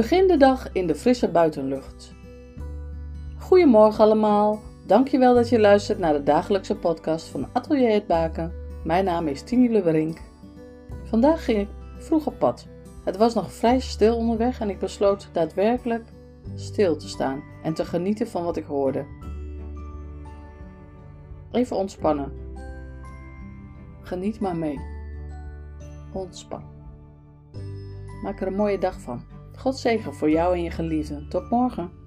Begin de dag in de frisse buitenlucht. Goedemorgen allemaal. Dankjewel dat je luistert naar de dagelijkse podcast van Atelier Het Baken. Mijn naam is Tini Leverink. Vandaag ging ik vroeg op pad. Het was nog vrij stil onderweg en ik besloot daadwerkelijk stil te staan en te genieten van wat ik hoorde. Even ontspannen. Geniet maar mee. Ontspan. Maak er een mooie dag van. God zegen voor jou en je geliefden. Tot morgen.